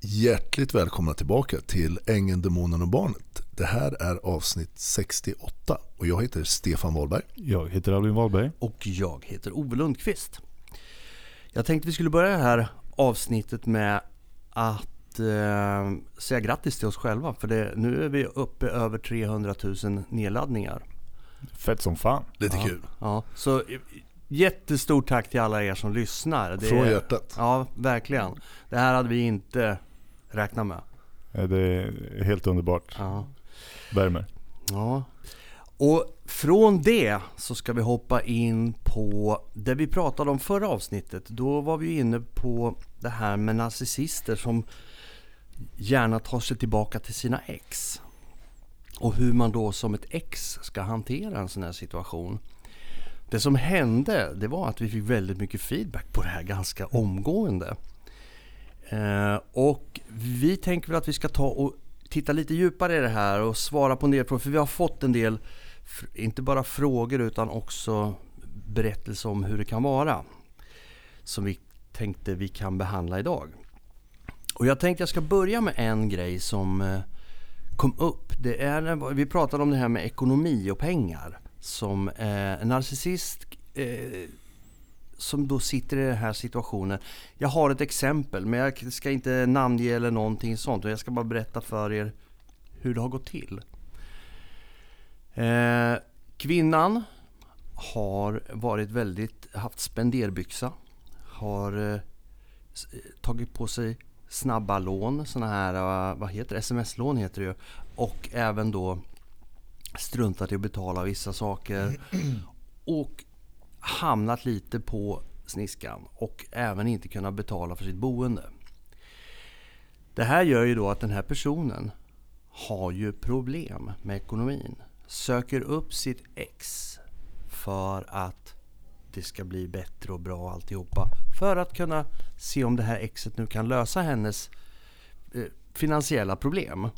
Hjärtligt välkomna tillbaka till Ängeln, Demonen och Barnet. Det här är avsnitt 68 och jag heter Stefan Wahlberg. Jag heter Albin Wahlberg. Och jag heter Ove Lundqvist. Jag tänkte vi skulle börja det här avsnittet med att eh, säga grattis till oss själva. För det, nu är vi uppe över 300 000 nedladdningar. Fett som fan. Lite ja. kul. Ja, så jättestort tack till alla er som lyssnar. Det Från hjärtat. Ja, verkligen. Det här hade vi inte räknat med. Det är helt underbart. Ja. Värmer. Ja. Och från det så ska vi hoppa in på det vi pratade om förra avsnittet. Då var vi inne på det här med narcissister som gärna tar sig tillbaka till sina ex. Och hur man då som ett ex ska hantera en sån här situation. Det som hände det var att vi fick väldigt mycket feedback på det här ganska omgående. Eh, och vi tänker väl att vi ska ta och titta lite djupare i det här och svara på en del frågor. För vi har fått en del, inte bara frågor utan också berättelser om hur det kan vara. Som vi tänkte vi kan behandla idag. Och jag tänkte jag ska börja med en grej som eh, kom upp. Det är, vi pratade om det här med ekonomi och pengar. Som eh, narcissist eh, som då sitter i den här situationen. Jag har ett exempel, men jag ska inte namnge eller någonting sånt. Jag ska bara berätta för er hur det har gått till. Eh, kvinnan har varit väldigt, haft spenderbyxa. Har eh, eh tagit på sig snabba lån, sådana här, eh, vad heter det, sms-lån heter det ju. Och även då struntat i att betala vissa saker. Och hamnat lite på sniskan och även inte kunnat betala för sitt boende. Det här gör ju då att den här personen har ju problem med ekonomin. Söker upp sitt ex för att det ska bli bättre och bra alltihopa. För att kunna se om det här exet nu kan lösa hennes eh, finansiella problem.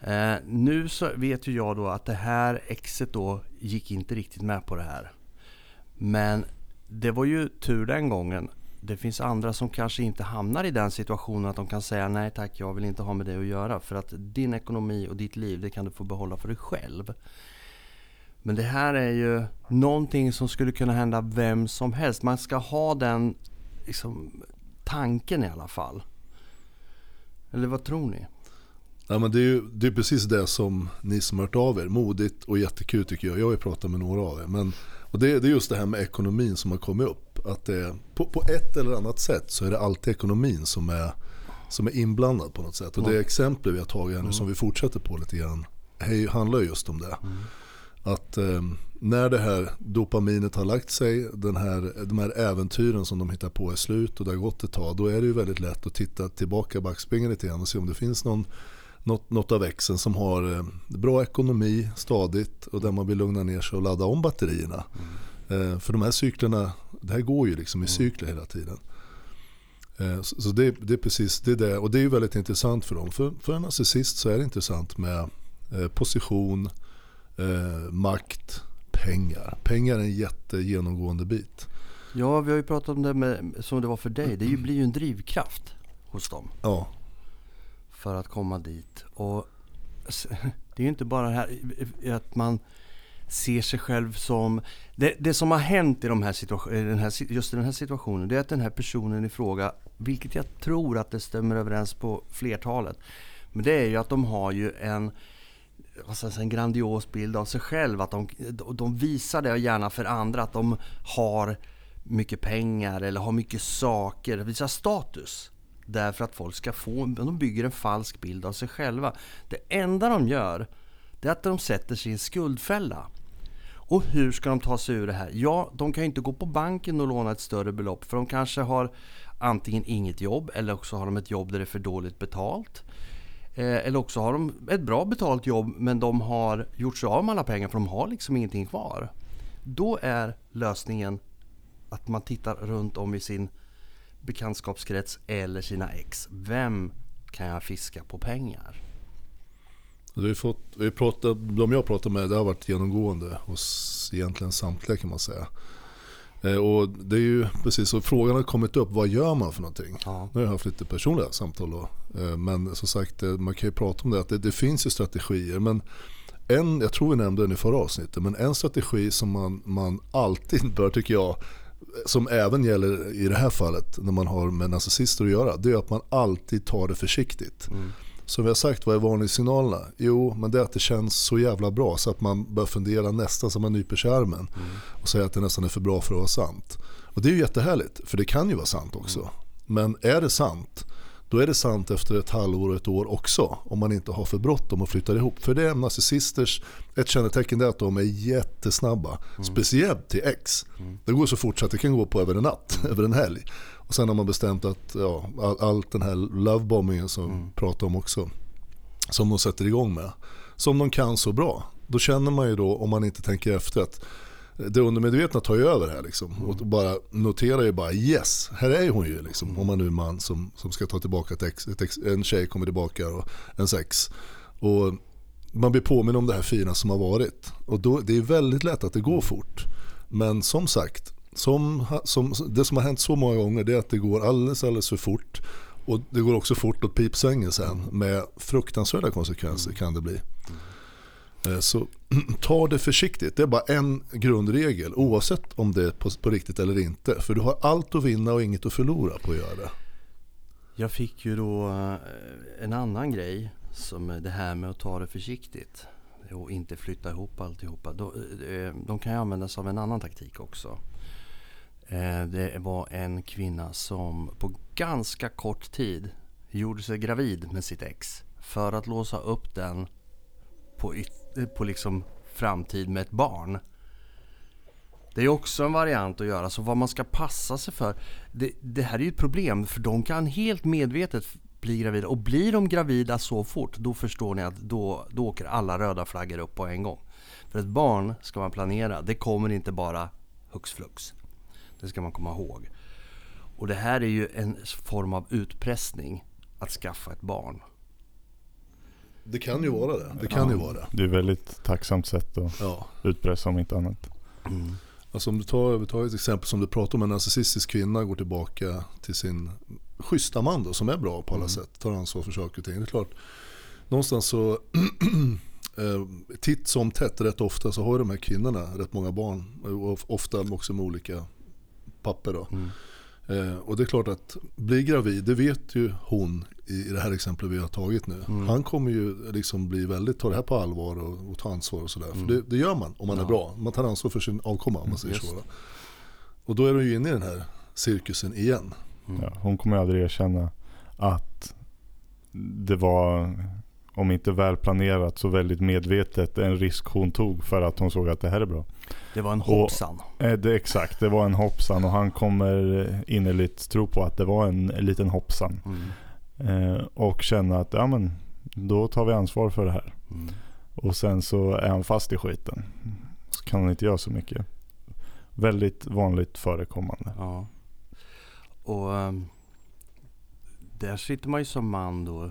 Eh, nu så vet ju jag då att det här exet då gick inte riktigt med på det här. Men det var ju tur den gången. Det finns andra som kanske inte hamnar i den situationen att de kan säga nej tack, jag vill inte ha med det att göra. För att din ekonomi och ditt liv, det kan du få behålla för dig själv. Men det här är ju någonting som skulle kunna hända vem som helst. Man ska ha den liksom, tanken i alla fall. Eller vad tror ni? Ja, men det är ju det är precis det som ni som har hört av er. Modigt och jättekul tycker jag. Jag har ju pratat med några av er. Men och det, det, är just det här med ekonomin som har kommit upp. Att det, på, på, ett eller annat sätt så är det alltid ekonomin som är, som är inblandad på något sätt. Och det exempel vi har tagit här nu som vi fortsätter på lite grann hej, handlar just om det. Mm. Att eh, när det här dopaminet har lagt sig, den här, de här äventyren som de hittar på är slut och det har gått ett tag. Då är det ju väldigt lätt att titta tillbaka i backspegeln lite grann och se om det finns någon något, något av växeln som har eh, bra ekonomi stadigt och där man vill lugna ner sig och ladda om batterierna. Mm. Eh, för de här cyklerna, det här går ju liksom i mm. cykler hela tiden. Eh, så, det, det, är precis det, är det och det är väldigt intressant för dem. För, för en narcissist så är det intressant med position, makt, pengar. Pengar är en jättegenomgående bit. Ja, vi har ju pratat om det med, som det var för dig. Det blir ju en drivkraft hos dem. Ja, för att komma dit. Och det är ju inte bara det här att man ser sig själv som... Det, det som har hänt i de här situationen, just i den här situationen, det är att den här personen i fråga, vilket jag tror att det stämmer överens på flertalet, men det är ju att de har ju en en grandios bild av sig själv. Att de, de visar det gärna för andra att de har mycket pengar eller har mycket saker, visar status. Därför att folk ska få, de bygger en falsk bild av sig själva. Det enda de gör, det är att de sätter sig i en skuldfälla. Och hur ska de ta sig ur det här? Ja, de kan ju inte gå på banken och låna ett större belopp för de kanske har antingen inget jobb eller också har de ett jobb där det är för dåligt betalt. Eh, eller också har de ett bra betalt jobb men de har gjort sig av med alla pengar för de har liksom ingenting kvar. Då är lösningen att man tittar runt om i sin bekantskapskrets eller sina ex. Vem kan jag fiska på pengar? Vi fått, vi pratat, de jag pratar med det har varit genomgående hos egentligen samtliga kan man säga. Eh, och det är ju precis så frågan har kommit upp, vad gör man för någonting? Ja. Nu har jag haft lite personliga samtal då. Eh, Men som sagt, eh, man kan ju prata om det, att det, det finns ju strategier. Men en, jag tror vi nämnde den i förra avsnittet, men en strategi som man, man alltid bör, tycker jag, som även gäller i det här fallet när man har med narcissister att göra, det är att man alltid tar det försiktigt. Mm. Som vi har sagt, vad är varningssignalerna? Jo, men det är att det känns så jävla bra så att man börjar fundera nästan som man nyper sig armen och säger att det nästan är för bra för att vara sant. Och det är ju jättehärligt, för det kan ju vara sant också. Men är det sant, då är det sant efter ett halvår och ett år också. Om man inte har för bråttom och flyttar ihop. För det är narcissisters, ett kännetecken är att de är jättesnabba. Speciellt till ex. Det går så fort så att det kan gå på över en natt, över en helg. Och sen har man bestämt att ja, all, allt den här lovebombingen som vi pratar om också. Som de sätter igång med. Som de kan så bra. Då känner man ju då, om man inte tänker efter, att det undermedvetna tar ju över här liksom. Och bara noterar ju bara yes, här är hon ju liksom. Om man nu är man som, som ska ta tillbaka ett ex, ett ex, en tjej kommer tillbaka och en sex. Och man blir påminn om det här fina som har varit. Och då, det är väldigt lätt att det går fort. Men som sagt, som, som, det som har hänt så många gånger det är att det går alldeles, alldeles för fort. Och det går också fort åt pipsvängen sen med fruktansvärda konsekvenser kan det bli. Eh, så ta det försiktigt. Det är bara en grundregel oavsett om det är på, på riktigt eller inte. För du har allt att vinna och inget att förlora på att göra det. Jag fick ju då eh, en annan grej som det här med att ta det försiktigt och inte flytta ihop alltihopa. Eh, de kan ju användas av en annan taktik också. Det var en kvinna som på ganska kort tid gjorde sig gravid med sitt ex för att låsa upp den på, ytterligare Eh, på liksom framtid med ett barn. Det är också en variant att göra, så vad man ska passa sig för. Det, det här är ju ett problem, för de kan helt medvetet bli gravida. Och blir de gravida så fort, då förstår ni att då, då åker alla röda flaggor upp på en gång. För ett barn ska man planera, det kommer inte bara hux flux. Det ska man komma ihåg. Och det här är ju en form av utpressning, att skaffa ett barn. Det kan ju vara det. Det kan ju vara det. Det är ett väldigt tacksamt sätt att Ja. utpressa om inte annat. Alltså om du tar, vi tar ett exempel som du pratar om, en narcissistisk kvinna går tillbaka till sin schyssta man då, som är bra på alla sätt, tar ansvar för saker och ting. Det är klart, någonstans så, eh, titt som tätt, rätt ofta så har ju de här kvinnorna rätt många barn. Ofta också med olika papper då. Eh, och det är klart att bli gravid, det vet ju hon i, det här exemplet vi har tagit nu. Han kommer ju liksom bli väldigt, ta det här på allvar och, och ta ansvar och sådär. För det, det gör man om man är bra. Man tar ansvar för sin avkomma om man säger så. Och då är du ju inne i den här cirkusen igen. Ja, hon kommer aldrig erkänna att det var, om inte väl planerat så väldigt medvetet en risk hon tog för att hon såg att det här är bra. Det var en hoppsan. Eh, Det, exakt, det var en hoppsan och han kommer innerligt tro på att det var en, en liten hoppsan. Mm. Eh, och känna att ja, men, då tar vi ansvar för det här. Mm. Och sen så är han fast i skiten. Så kan han inte göra så mycket. Väldigt vanligt förekommande. Ja. Och ehm, där sitter man ju som man då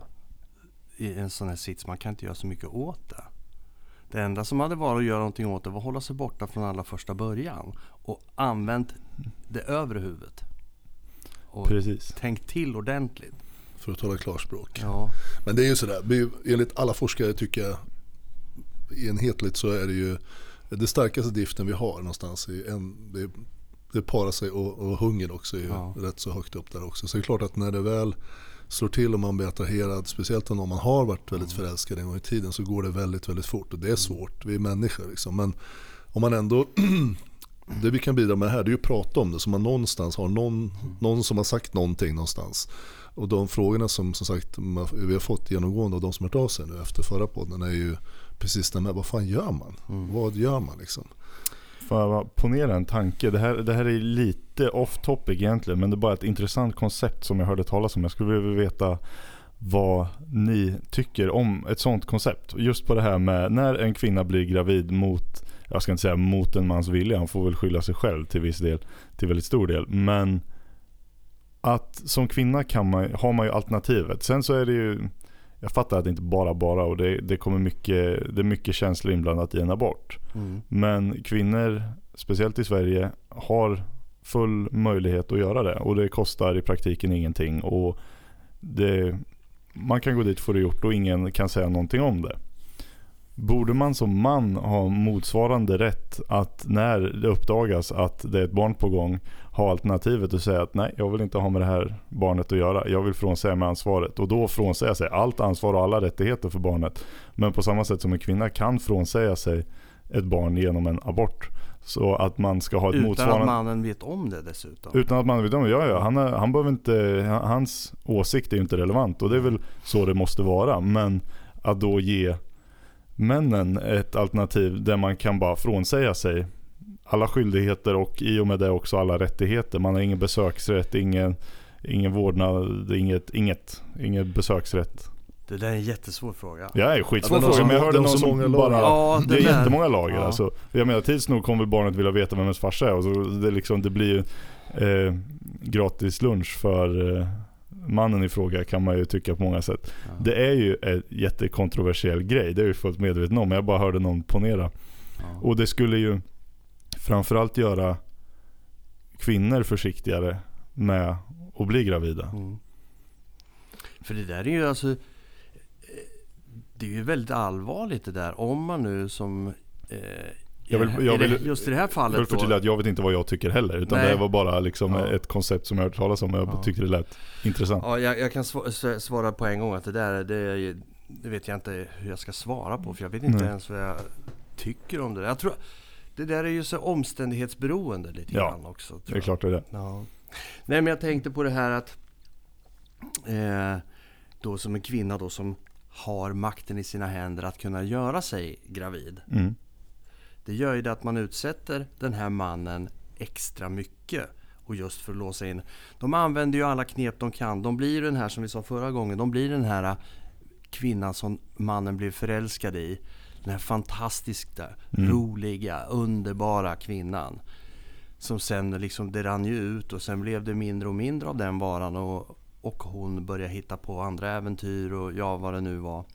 i en sån här sits. Man kan inte göra så mycket åt det. Det enda som hade varit att göra någonting åt det var att hålla sig borta från allra första början. Och använt det övre huvudet. Och Precis. tänkt till ordentligt. För att tala klarspråk. Ja. Men det är ju sådär, enligt alla forskare tycker jag enhetligt så är det ju det starkaste driften vi har någonstans. I en, det, det parar sig och, och hungern också är Ja. rätt så högt upp där också. Så det är klart att när det väl slår till och man blir attraherad, speciellt om man har varit väldigt förälskad en gång i tiden så går det väldigt, väldigt fort. Och det är svårt, vi är människor liksom. Men om man ändå det vi kan bidra med här det är ju att prata om det så man någonstans har någon, någon som har sagt någonting någonstans. Och de frågorna som som sagt vi har fått genomgående av de som hört av sig nu efter förra podden är ju precis det här, vad fan gör man? Vad gör man liksom? Jag ponera en tanke? Det här, det här är lite off topic egentligen men det är bara ett intressant koncept som jag hörde talas om. Jag skulle vilja veta vad ni tycker om ett sånt koncept. Just på det här med när en kvinna blir gravid mot, jag ska inte säga mot en mans vilja, han får väl skylla sig själv till viss del, till väldigt stor del. Men att som kvinna kan man, har man ju alternativet. Sen så är det ju, jag fattar att det inte bara bara och det, det kommer mycket, det är mycket känslor inblandat i en abort. Mm. Men kvinnor, speciellt i Sverige, har full möjlighet att göra det. Och det kostar i praktiken ingenting. Och det, man kan gå dit för det gjort och ingen kan säga någonting om det. Borde man som man ha motsvarande rätt att när det uppdagas att det är ett barn på gång ha alternativet att säga att nej, jag vill inte ha med det här barnet att göra. Jag vill frånsäga mig ansvaret. Och då frånsäga sig allt ansvar och alla rättigheter för barnet. Men på samma sätt som en kvinna kan frånsäga sig ett barn genom en abort. Så att man ska ha ett Utan motsvarande... att mannen vet om det dessutom. Utan att man vet om det. Ja, ja. Han, är, han behöver inte, hans åsikt är ju inte relevant. Och det är väl så det måste vara. Men att då ge männen ett alternativ där man kan bara frånsäga sig alla skyldigheter och i och med det också alla rättigheter. Man har ingen besöksrätt, ingen, ingen vårdnad, inget, inget, ingen besöksrätt. Det där är en jättesvår fråga. Ja, det är skitsvår Ja, fråga. som- Men jag hörde de någon som bara... Ja, det är där- jättemånga lager Ja. alltså. Jag menar tids nog kommer barnet vilja veta vem ens farsa är. Och så det, liksom, det blir ju eh, gratis lunch för eh, mannen i fråga kan man ju tycka på många sätt. Ja. Det är ju en jättekontroversiell grej. Det är ju fullt medveten om. Jag bara hörde någon ponera. Ja. Och det skulle ju framförallt göra kvinnor försiktigare med att bli gravida. Mm. För det där är ju alltså... eh, Det är ju väldigt allvarligt det där. Om man nu som... Eh, Jag vill- jag vill- just i det här Jag fallet vill förtydliga att jag vet inte vad jag tycker heller. Utan Nej. det var bara liksom Ja. ett koncept som jag har hört talas om. Och jag Ja. tyckte det lät intressant. Ja, jag, jag kan svara på en gång att det där det, det vet jag inte hur jag ska svara på. För jag vet inte Nej. ens vad jag tycker om det där. Jag tror, det där är ju så omständighetsberoende lite Ja, grann också. tror Det är klart det är det. Ja. Nej men jag tänkte på det här att eh, då som en kvinna då som har makten i sina händer att kunna göra sig gravid. Mm. Det gör ju det att man utsätter den här mannen extra mycket. Och just för att låsa in. De använder ju alla knep de kan. De blir den här som vi sa förra gången. De blir den här kvinnan som mannen blev förälskad i. Den här fantastiska, Mm. roliga, underbara kvinnan. Som sen liksom, det rann ju ut och sen blev det mindre och mindre av den varan. Och, och hon började hitta på andra äventyr och ja, vad det nu var.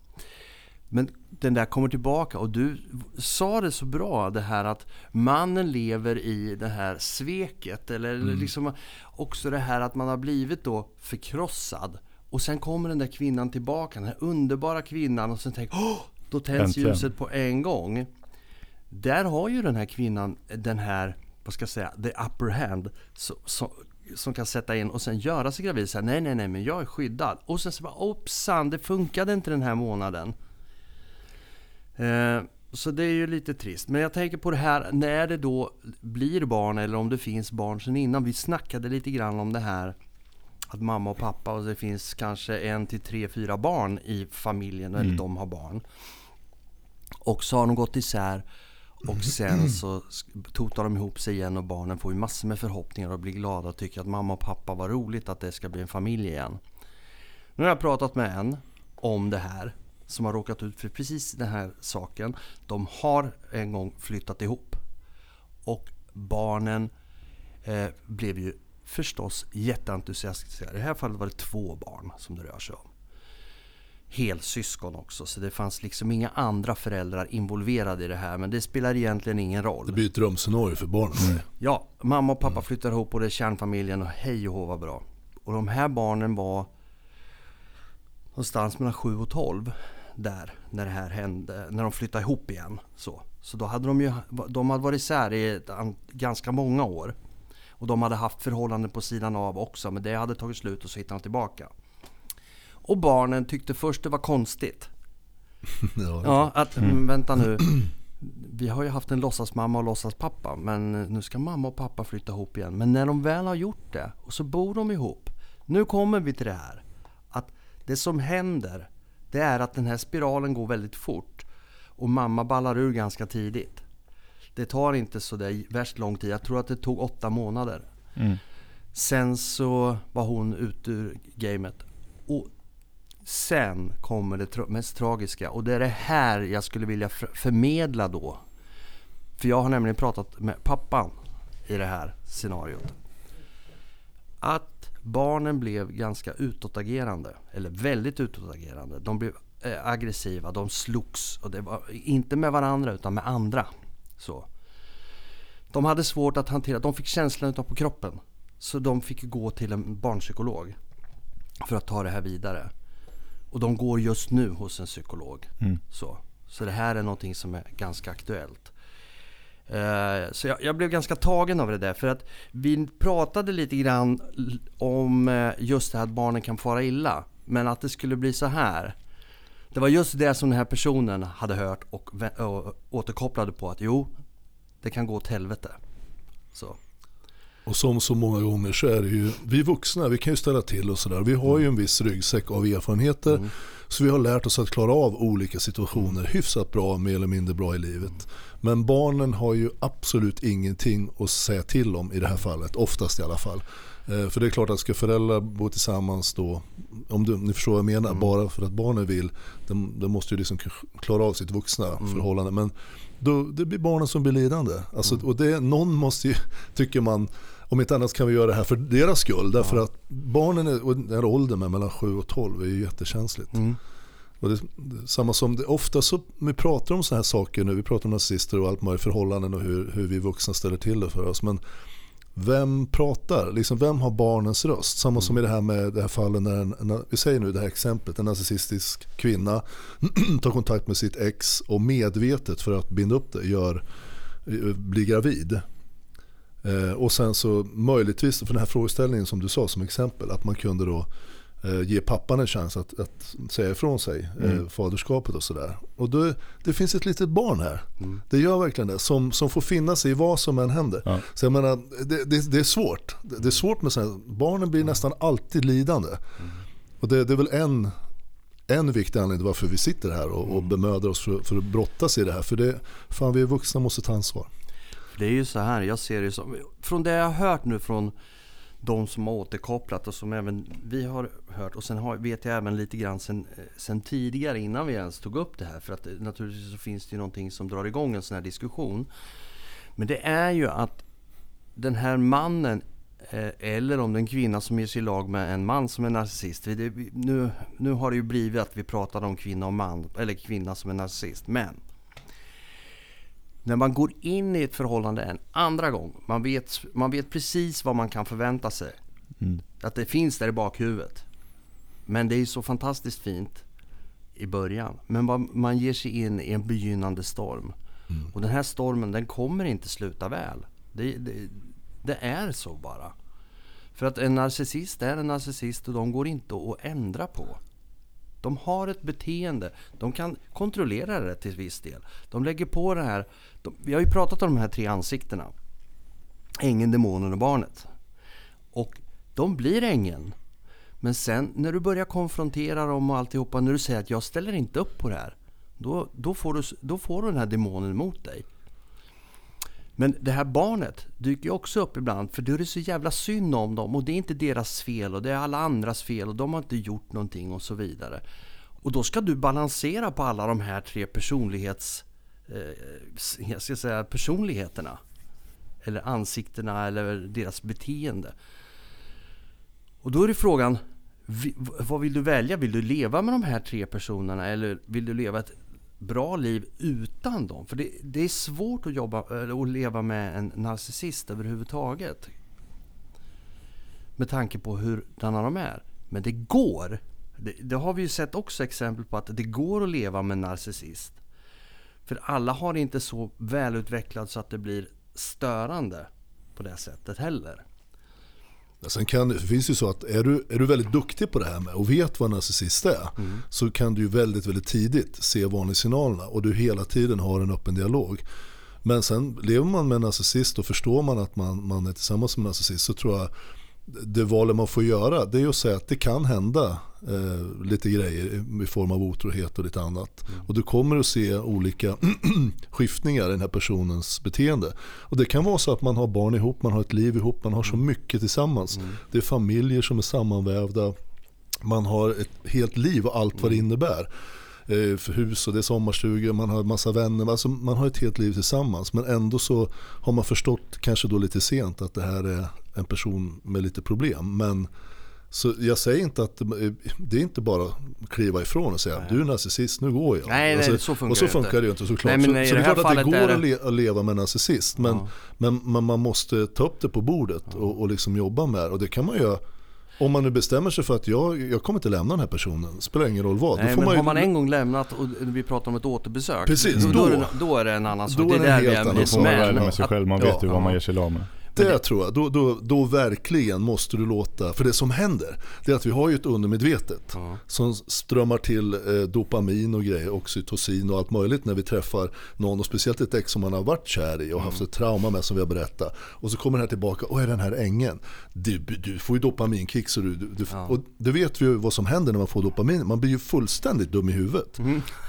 Men den där kommer tillbaka och du sa det så bra det här att mannen lever i det här sveket eller liksom också det här att man har blivit då förkrossad och sen kommer den där kvinnan tillbaka, den här underbara kvinnan och sen tänker Åh! då tänds Äntligen. ljuset på en gång. Där har ju den här kvinnan den här, vad ska jag säga, the upper hand så, så, som kan sätta in och sen göra sig gravid. Så här, nej, nej, nej, men jag är skyddad. Och sen så bara, hoppsan, det funkade inte den här månaden. Eh, så det är ju lite trist. Men jag tänker på det här när det då blir barn eller om det finns barn sen innan. Vi snackade lite grann om det här att mamma och pappa och det finns kanske en till tre, fyra barn i familjen eller de har barn. Och så har de gått isär och sen så totar de ihop sig igen och barnen får ju massor med förhoppningar och blir glada och tycker att mamma och pappa var roligt att det ska bli en familj igen. Nu har jag pratat med en om det här som har råkat ut för precis den här saken. De har en gång flyttat ihop och barnen eh, blev ju förstås jätteentusiastiska. I det här fallet var det två barn som det rör sig om. Helsyskon också, så det fanns liksom inga andra föräldrar involverade i det här. Men det spelar egentligen ingen roll. Det blir ett drömscenario för barnen. Ja, mamma och pappa flyttar ihop och det är kärnfamiljen och hej och hå vad bra. Och de här barnen var någonstans mellan 7 och 12 där när det här hände, när de flyttade ihop igen. Så, så då hade de ju, de hade varit isär i ett, ganska många år. Och de hade haft förhållanden på sidan av också, men det hade tagit slut och så hittade de tillbaka. Och barnen tyckte först det var konstigt. Ja, Ja, att mm. vänta nu. Vi har ju haft en låtsasmamma och låtsaspappa men nu ska mamma och pappa flytta ihop igen. Men när de väl har gjort det och så bor de ihop. Nu kommer vi till det här. Det som händer det är att den här spiralen går väldigt fort. Och mamma ballar ur ganska tidigt. Det tar inte så där värst lång tid. Jag tror att det tog åtta månader. Mm. Sen så var hon ute ur gamet. Och sen kommer det tra- mest tragiska. Och det är det här jag skulle vilja för- förmedla då. För jag har nämligen pratat med pappan i det här scenariot. Att barnen blev ganska utåtagerande. Eller väldigt utåtagerande. De blev eh, aggressiva, de slogs. Och det var inte med varandra utan med andra. Så. De hade svårt att hantera, de fick känslan utav på kroppen. Så de fick gå till en barnpsykolog för att ta det här vidare. Och de går just nu hos en psykolog. Mm. Så. så det här är någonting som är ganska aktuellt. Eh, Så jag, jag blev ganska tagen av det där för att vi pratade lite grann om eh, just det här att barnen kan fara illa. Men att det skulle bli så här. Det var just det som den här personen hade hört och, återkopplade på att jo, det kan gå åt helvete. Så. Och som så många gånger så är det ju, vi vuxna vi kan ju ställa till och sådär. Vi har ju en viss ryggsäck av erfarenheter. Så vi har lärt oss att klara av olika situationer hyfsat bra, mer eller mindre bra i livet. Men barnen har ju absolut ingenting att säga till om i det här fallet, oftast i alla fall. Eh, För det är klart att ska föräldrar bo tillsammans då, om du, ni förstår vad jag menar, bara för att barnen vill, de, de måste ju liksom klara av sitt vuxna förhållande. Men då, det blir barnen som blir lidande. Alltså, Och det, någon måste ju, tycker man, om inte annat kan vi göra det här för deras skull. Därför att barnen är, och den här åldern mellan 7 och 12 är ju jättekänsligt. Mm. Och det, samma som det, ofta så, vi pratar om sådana här saker nu, vi pratar om nazister och allt möjligt förhållanden och hur, hur vi vuxna ställer till det för oss. Men vem pratar? Liksom, vem har barnens röst? Samma som i det här med det här fallet när en, en, vi säger nu det här exemplet, en narcissistisk kvinna tar kontakt med sitt ex och medvetet för att binda upp det gör, blir gravid. Eh, och sen så möjligtvis för den här frågeställningen som du sa som exempel att man kunde då ge pappan en chans att, att säga ifrån sig eh, faderskapet och sådär. Och då, det finns ett litet barn här. Det gör verkligen det. Som, som får finna sig i vad som än händer. Ja. Så jag menar, det, det, det är svårt. Det, det är svårt med sådana Barnen blir nästan alltid lidande. Och det, är väl en, en viktig anledning till varför vi sitter här och, och bemödar oss för, för att brottas i det här. För det, fan vi vuxna måste ta ansvar. Det är ju så här, jag ser det som, från det jag har hört nu från de som har återkopplat och som även vi har hört och sen har, vet jag även lite grann sen, eh, sen tidigare innan vi ens tog upp det här för att eh, naturligtvis så finns det ju någonting som drar igång en sån här diskussion. Men det är ju att den här mannen eh, eller om det är en kvinna som ger sig i lag med en man som är narcissist. Nu, nu har det ju blivit att vi pratar om kvinna och man, eller kvinna som är narcissist. Men när man går in i ett förhållande en andra gång, man vet, man vet precis vad man kan förvänta sig. Att det finns där i bakhuvudet. Men det är så fantastiskt fint i början. Men man ger sig in i en begynnande storm. Och den här stormen den kommer inte sluta väl. Det, det, det är så bara. För att en narcissist är en narcissist och de går inte att ändra på. De har ett beteende. De kan kontrollera det till viss del. De lägger på det här. De, vi har ju pratat om de här tre ansiktena. Ängeln, demonen och barnet. Och de blir ängeln. Men sen när du börjar konfrontera dem och alltihopa. När du säger att jag ställer inte upp på det här. Då, då, får, du, då får du den här demonen emot dig. Men det här barnet dyker ju också upp ibland för då är det så jävla synd om dem och det är inte deras fel och det är alla andras fel och de har inte gjort någonting och så vidare. Och då ska du balansera på alla de här tre personlighets... Eh, jag ska säga personligheterna. Eller ansiktena eller deras beteende. Och då är det frågan, vad vill du välja? Vill du leva med de här tre personerna eller vill du leva ett bra liv utan dem? För det, det är svårt att, jobba, eller att leva med en narcissist överhuvudtaget. Med tanke på hurdana de är. Men det går. Det, det har vi ju sett också exempel på att det går att leva med en narcissist. För alla har det inte så välutvecklat så att det blir störande på det sättet heller. Sen kan, det finns ju så att är du, är du väldigt duktig på det här med och vet vad en narcissist är så kan du ju väldigt, väldigt tidigt se varningssignalerna och du hela tiden har en öppen dialog. Men sen lever man med en narcissist och förstår man att man, man är tillsammans med en narcissist så tror jag det valet man får göra det är att säga att det kan hända eh, lite grejer i- form av otrohet och lite annat. Och du kommer att se olika skiftningar i den här personens beteende. Och det kan vara så att man har barn ihop, man har ett liv ihop, man har så mycket tillsammans. Det är familjer som är sammanvävda. Man har ett helt liv och allt vad det innebär. Eh, För hus och det är sommarstugor, man har massa vänner. Alltså man har ett helt liv tillsammans. Men ändå så har man förstått, kanske då lite sent, att det här är en person med lite problem. Men så jag säger inte att det det är inte bara kliva ifrån och säga du är narcissist, nu går jag. Nej, nej, och så funkar och så det funkar det ju inte såklart. Nej, men i så, så det det är klart att det går är att, det- le, att leva med en narcissist. Men, Ja. men man, man måste ta upp det på bordet och, och liksom jobba med det. Och det kan man göra om man nu bestämmer sig för att jag, jag kommer inte lämna den här personen, spelar ingen roll vad. Nej, men man ju, har man en gång lämnat och vi pratar om ett återbesök. Precis, då, då, är då- det, är det en annan sak. då Det är är det där en vi helt är får man ärlig med sig själv, man vet ja, ju vad man ger sig av med. Det tror jag, då, då, då verkligen måste du låta, för det som händer det är att vi har ju ett undermedvetet Ja. som strömmar till eh, dopamin och grejer, oxytocin och allt möjligt när vi träffar någon och speciellt ett ex som man har varit kär i och haft ett trauma med som vi har berättat. Och så kommer den här tillbaka, och är den här ängen, du, du får ju dopaminkick så du, du, du Ja. och det vet vi ju vad som händer när man får dopamin, man blir ju fullständigt dum i huvudet.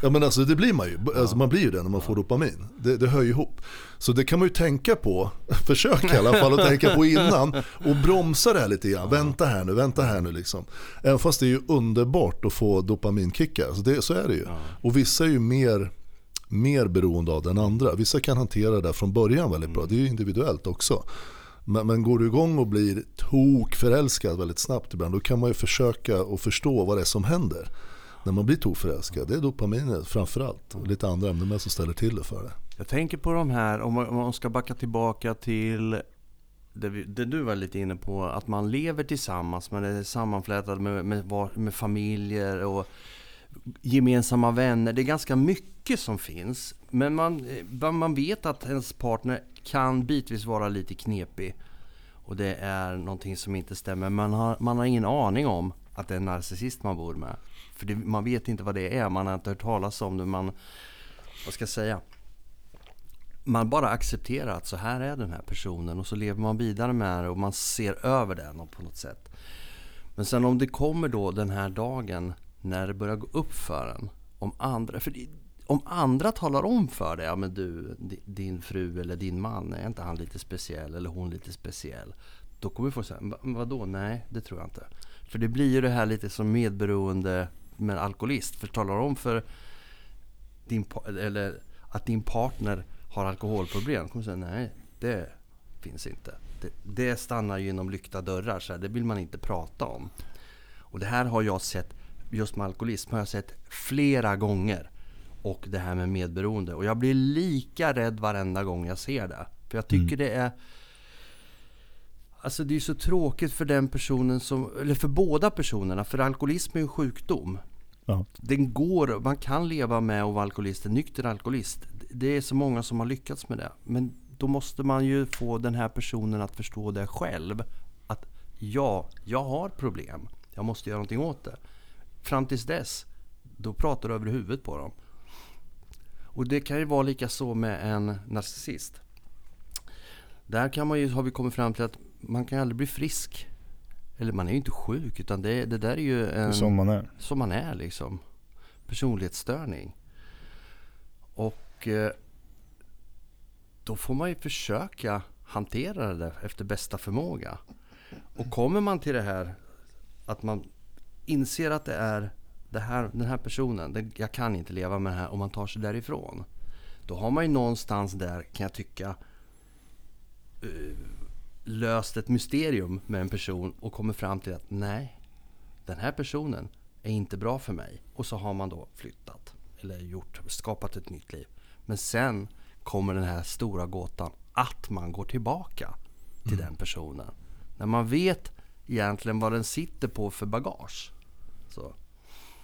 Ja men alltså det blir man ju, alltså, man blir ju det när man får dopamin. Det, det hör ju ihop. Så det kan man ju tänka på, försök i alla fall att tänka på innan och bromsa det här lite grann. Vänta här nu, vänta här nu liksom. Även fast det är ju underbart att få dopaminkickar, så, det, så är det ju. Och vissa är ju mer, mer beroende av den andra. Vissa kan hantera det från början väldigt bra, det är ju individuellt också. Men, men går du igång och blir tokförälskad väldigt snabbt ibland, då kan man ju försöka att förstå vad det är som händer. När man blir tokförälskad, det är dopaminet framförallt. Och lite andra ämnen med som ställer till det för det. Jag tänker på de här, om man, om man ska backa tillbaka till det, vi, det du var lite inne på, att man lever tillsammans, men är sammanflätad med, med, med familjer och gemensamma vänner. Det är ganska mycket som finns. Men man, eh, man vet att ens partner kan bitvis vara lite knepig. Och det är någonting som inte stämmer. Man har, man har ingen aning om att det är en narcissist man bor med. För det, man vet inte vad det är, man har inte hört talas om det. Man, vad ska jag säga? Man bara accepterar att så här är den här personen och så lever man vidare med det och man ser över den på något sätt. Men sen om det kommer då den här dagen när det börjar gå upp för en om andra, för om andra talar om för dig, ja men du, din fru eller din man, är inte han lite speciell eller hon lite speciell? Då kommer folk säga, "Va- vadå? Nej, det tror jag inte. För det blir ju det här lite som medberoende med alkoholist. För talar om för din, eller att din partner har alkoholproblem. kommer säga nej, det finns inte. Det, det stannar ju inom lyckta dörrar, så här, det vill man inte prata om. Och det här har jag sett, just med alkoholism, har jag sett flera gånger. Och det här med medberoende. Och jag blir lika rädd varenda gång jag ser det. För jag tycker det är... Alltså det är så tråkigt för den personen som, eller för båda personerna. För alkoholism är ju en sjukdom. Ja. Den går, man kan leva med att vara alkoholist, en nykter alkoholist. Det är så många som har lyckats med det. Men då måste man ju få den här personen att förstå det själv. Att ja, jag har problem. Jag måste göra någonting åt det. Fram tills dess, då pratar du över huvudet på dem. Och det kan ju vara lika så med en narcissist. Där kan man ju, har vi kommit fram till att man kan aldrig bli frisk. Eller man är ju inte sjuk, utan det, det där är ju en som man är. som man är liksom. Personlighetsstörning. Och Eh, då får man ju försöka hantera det efter bästa förmåga. Och kommer man till det här att man inser att det är det här, den här personen, det, jag kan inte leva med det här om man tar sig därifrån. Då har man ju någonstans där, kan jag tycka, eh, löst ett mysterium med en person och kommer fram till att nej, den här personen är inte bra för mig. Och så har man då flyttat eller gjort, skapat ett nytt liv. Men sen kommer den här stora gåtan att man går tillbaka till den personen. När man vet egentligen vad den sitter på för bagage. Så.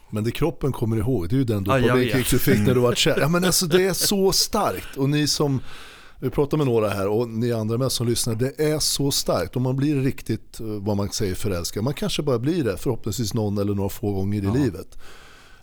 Men det kroppen kommer ihåg, det är ju den Ja, dopaminkick vet. du fick när du var kär. Ja men alltså det är så starkt. Och ni som, vi pratar med några här och ni andra med som lyssnar, det är så starkt. Och man blir riktigt, eh, vad man säger, förälskad. Man kanske bara blir det, förhoppningsvis någon eller några få gånger i livet.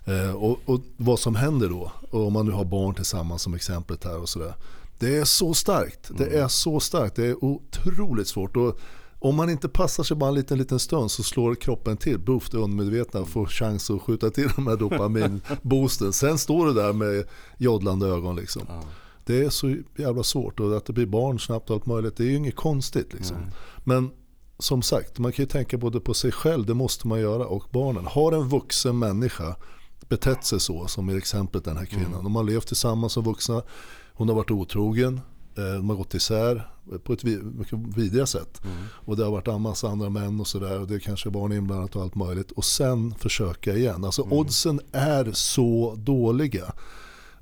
Eh, och, och vad som händer då, och om man nu har barn tillsammans som exemplet här och sådär. Det är så starkt, det är så starkt, det är otroligt svårt. Och om man inte passar sig bara en liten, liten stund så slår kroppen till, buff, det undermedvetna får chans att skjuta till de här dopaminboosten. Sen står du där med joddlande ögon liksom. Ja. Det är så jävla svårt och att det blir barn snabbt och allt möjligt, det är ju inget konstigt liksom. Nej. Men som sagt, man kan ju tänka både på sig själv, det måste man göra, och barnen. Har en vuxen människa betett sig så, som i exemplet den här kvinnan. De har levt tillsammans som vuxna, hon har varit otrogen, Eh, de har gått isär på ett mycket vidriga sätt. Mm. Och det har varit en massa andra män och sådär. Och det är kanske barn inblandat och allt möjligt. Och sen försöka igen. Alltså mm. oddsen är så dåliga.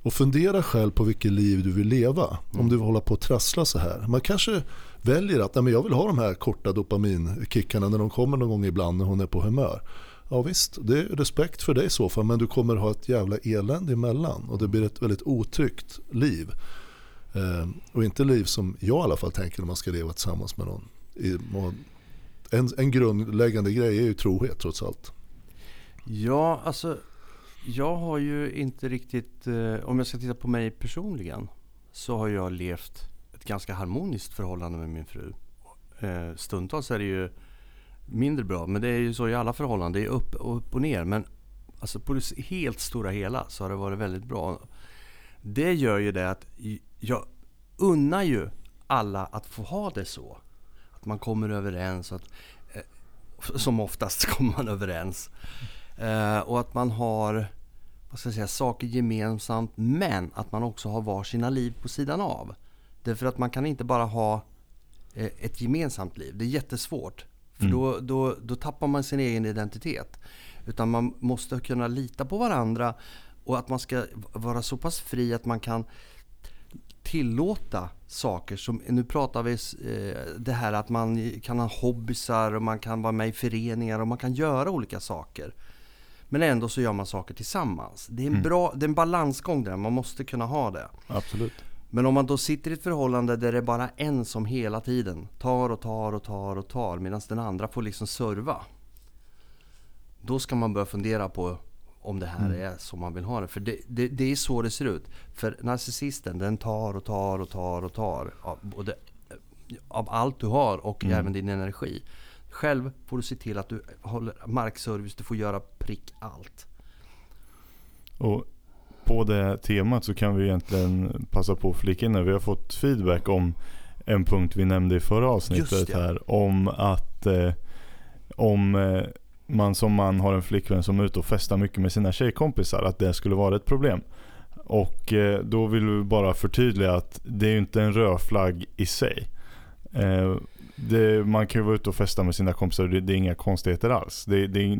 Och fundera själv på vilket liv du vill leva. Mm. Om du vill hålla på och trassla så här. Man kanske väljer att nej, men jag vill ha de här korta dopaminkickarna när de kommer någon gång ibland när hon är på humör. Ja visst, det är respekt för dig i så fall men du kommer ha ett jävla elände emellan och det blir ett väldigt otryggt liv. Eh, och inte liv som jag i alla fall tänker när man ska leva tillsammans med någon. En, en grundläggande grej är ju trohet trots allt. Ja, alltså jag har ju inte riktigt, eh, om jag ska titta på mig personligen, så har jag levt ett ganska harmoniskt förhållande med min fru. Eh, stundtals är det ju mindre bra, men det är ju så i alla förhållanden. Det är upp och, upp och ner. Men alltså på det helt stora hela så har det varit väldigt bra. Det gör ju det att jag unnar ju alla att få ha det så. Att man kommer överens. Att, eh, som oftast kommer man överens. Eh, och att man har vad ska jag säga, saker gemensamt men att man också har var sina liv på sidan av. Därför att man kan inte bara ha eh, ett gemensamt liv. Det är jättesvårt. För mm. då, då, då tappar man sin egen identitet. Utan man måste kunna lita på varandra och att man ska vara så pass fri att man kan tillåta saker som, nu pratar vi eh, det här att man kan ha hobbysar och man kan vara med i föreningar och man kan göra olika saker. Men ändå så gör man saker tillsammans. Det är en, mm. bra, det är en balansgång där, man måste kunna ha det. Absolut. Men om man då sitter i ett förhållande där det är bara en som hela tiden tar och tar och tar och tar medan den andra får liksom serva. Då ska man börja fundera på om det här mm. är som man vill ha det. För det, det, det, är så det ser ut. För narcissisten den tar och tar och tar och tar av, både, av allt du har och mm. även din energi. Själv får du se till att du håller markservice, du får göra prick allt. Och på det temat så kan vi egentligen passa på att flika in när vi har fått feedback om en punkt vi nämnde i förra avsnittet här. Om att eh, om eh, man som man har en flickvän som är ute och festar mycket med sina tjejkompisar, att det skulle vara ett problem. Och eh, då vill vi bara förtydliga att det är inte en rödflagg i sig. Eh, det, man kan ju vara ute och festa med sina kompisar, det, det är inga konstigheter alls. Det, det,